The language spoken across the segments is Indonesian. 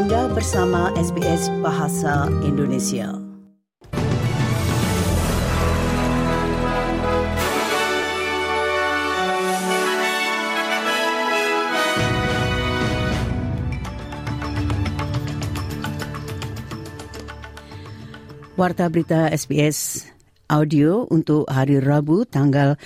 Anda bersama SBS Bahasa Indonesia. Warta berita SBS audio untuk hari Rabu tanggal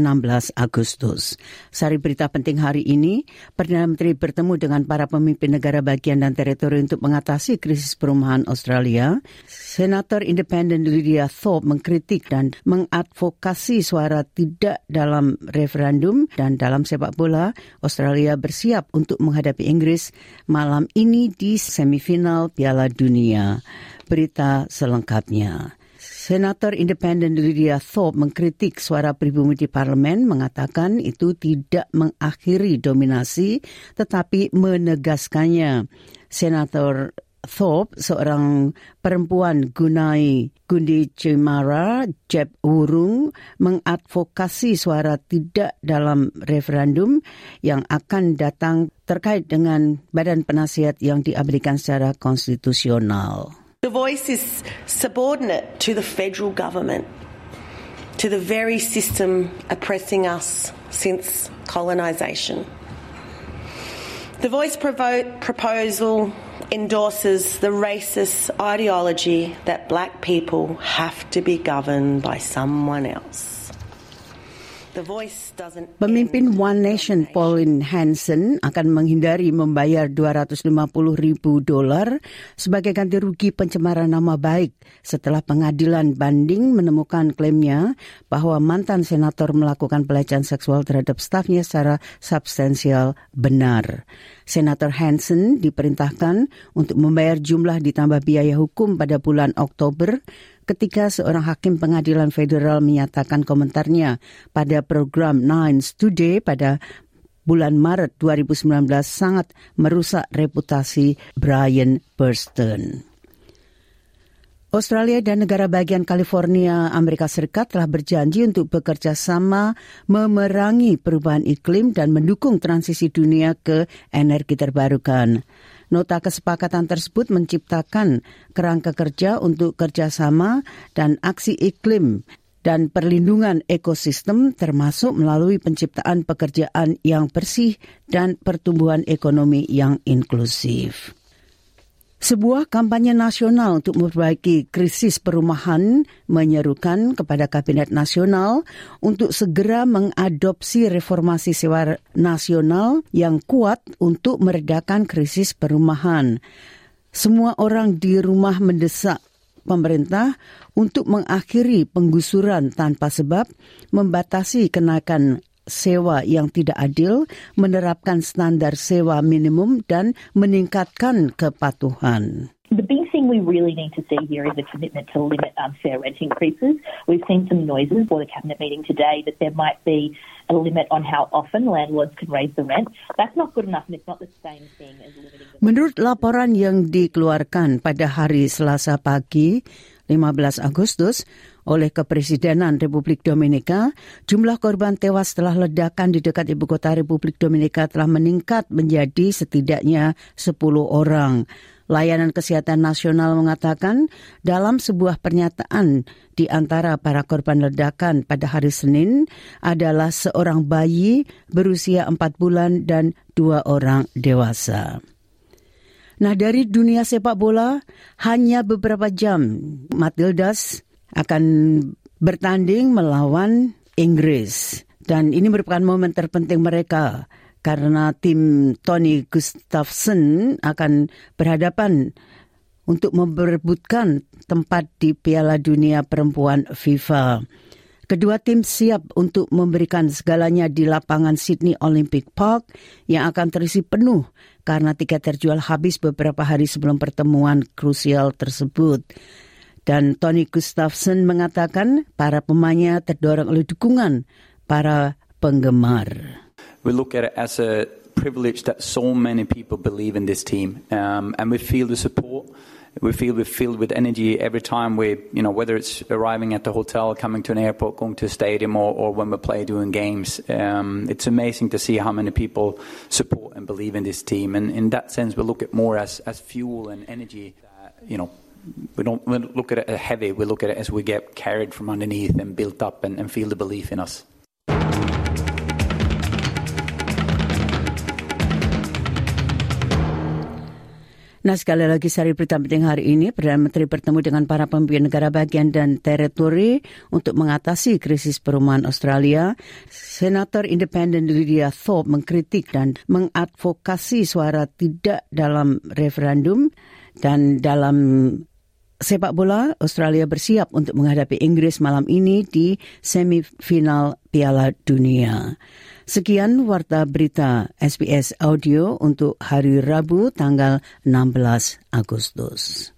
16 Agustus. Sari berita penting hari ini, Perdana Menteri bertemu dengan para pemimpin negara bagian dan teritori untuk mengatasi krisis perumahan Australia. Senator Independen Lydia Thorpe mengkritik dan mengadvokasi suara tidak dalam referendum dan dalam sepak bola, Australia bersiap untuk menghadapi Inggris malam ini di semifinal Piala Dunia. Berita selengkapnya. Senator Independen Lydia Thorpe mengkritik suara pribumi di parlemen mengatakan itu tidak mengakhiri dominasi tetapi menegaskannya. Senator Thorpe, seorang perempuan Gunai Gundi Cemara, Jeb Wurung, mengadvokasi suara tidak dalam referendum yang akan datang terkait dengan badan penasihat yang diabadikan secara konstitusional. The voice is subordinate to the federal government, to the very system oppressing us since colonisation. The voice provo- proposal endorses the racist ideology that black people have to be governed by someone else. Pemimpin One Nation Pauline Hanson akan menghindari membayar 250 ribu dolar sebagai ganti rugi pencemaran nama baik setelah pengadilan banding menemukan klaimnya bahwa mantan senator melakukan pelecehan seksual terhadap stafnya secara substansial benar. Senator Hanson diperintahkan untuk membayar jumlah ditambah biaya hukum pada bulan Oktober ketika seorang hakim pengadilan federal menyatakan komentarnya pada program Nines Today pada bulan Maret 2019 sangat merusak reputasi Brian Burston. Australia dan negara bagian California, Amerika Serikat telah berjanji untuk bekerja sama memerangi perubahan iklim dan mendukung transisi dunia ke energi terbarukan. Nota kesepakatan tersebut menciptakan kerangka kerja untuk kerjasama dan aksi iklim dan perlindungan ekosistem termasuk melalui penciptaan pekerjaan yang bersih dan pertumbuhan ekonomi yang inklusif. Sebuah kampanye nasional untuk memperbaiki krisis perumahan menyerukan kepada Kabinet Nasional untuk segera mengadopsi reformasi sewa nasional yang kuat untuk meredakan krisis perumahan. Semua orang di rumah mendesak pemerintah untuk mengakhiri penggusuran tanpa sebab, membatasi kenaikan sewa yang tidak adil, menerapkan standar sewa minimum dan meningkatkan kepatuhan. The big thing we really need to see here is a commitment to limit unfair rent increases. We've seen some noises for the cabinet meeting today that there might be a limit on how often landlords can raise the rent. That's not good enough and it's not the same thing as limiting the Menurut laporan yang dikeluarkan pada hari Selasa pagi, 15 Agustus, oleh Kepresidenan Republik Dominika, jumlah korban tewas setelah ledakan di dekat ibu kota Republik Dominika telah meningkat menjadi setidaknya 10 orang. Layanan Kesehatan Nasional mengatakan dalam sebuah pernyataan di antara para korban ledakan pada hari Senin adalah seorang bayi berusia 4 bulan dan dua orang dewasa. Nah dari dunia sepak bola hanya beberapa jam Matildas akan bertanding melawan Inggris. Dan ini merupakan momen terpenting mereka karena tim Tony Gustafsson akan berhadapan untuk memperebutkan tempat di Piala Dunia Perempuan FIFA. Kedua tim siap untuk memberikan segalanya di lapangan Sydney Olympic Park yang akan terisi penuh karena tiket terjual habis beberapa hari sebelum pertemuan krusial tersebut. Dan Tony Gustafsson mengatakan para pemainnya terdorong oleh dukungan para penggemar. We look at it as a privilege that so many people believe in this team um, and we feel the support we feel we're filled with energy every time we, you know, whether it's arriving at the hotel, coming to an airport, going to a stadium, or, or when we play doing games. Um, it's amazing to see how many people support and believe in this team. And in that sense, we look at more as, as fuel and energy, that, you know, we don't, we look at it as heavy, we look at it as we get carried from underneath and built up and, and feel the belief in us. Nah sekali lagi sari berita penting hari ini Perdana Menteri bertemu dengan para pemimpin negara bagian dan teritori untuk mengatasi krisis perumahan Australia. Senator Independen Lydia Thorpe mengkritik dan mengadvokasi suara tidak dalam referendum dan dalam sepak bola Australia bersiap untuk menghadapi Inggris malam ini di semifinal Piala Dunia. Sekian warta berita SBS Audio untuk hari Rabu tanggal 16 Agustus.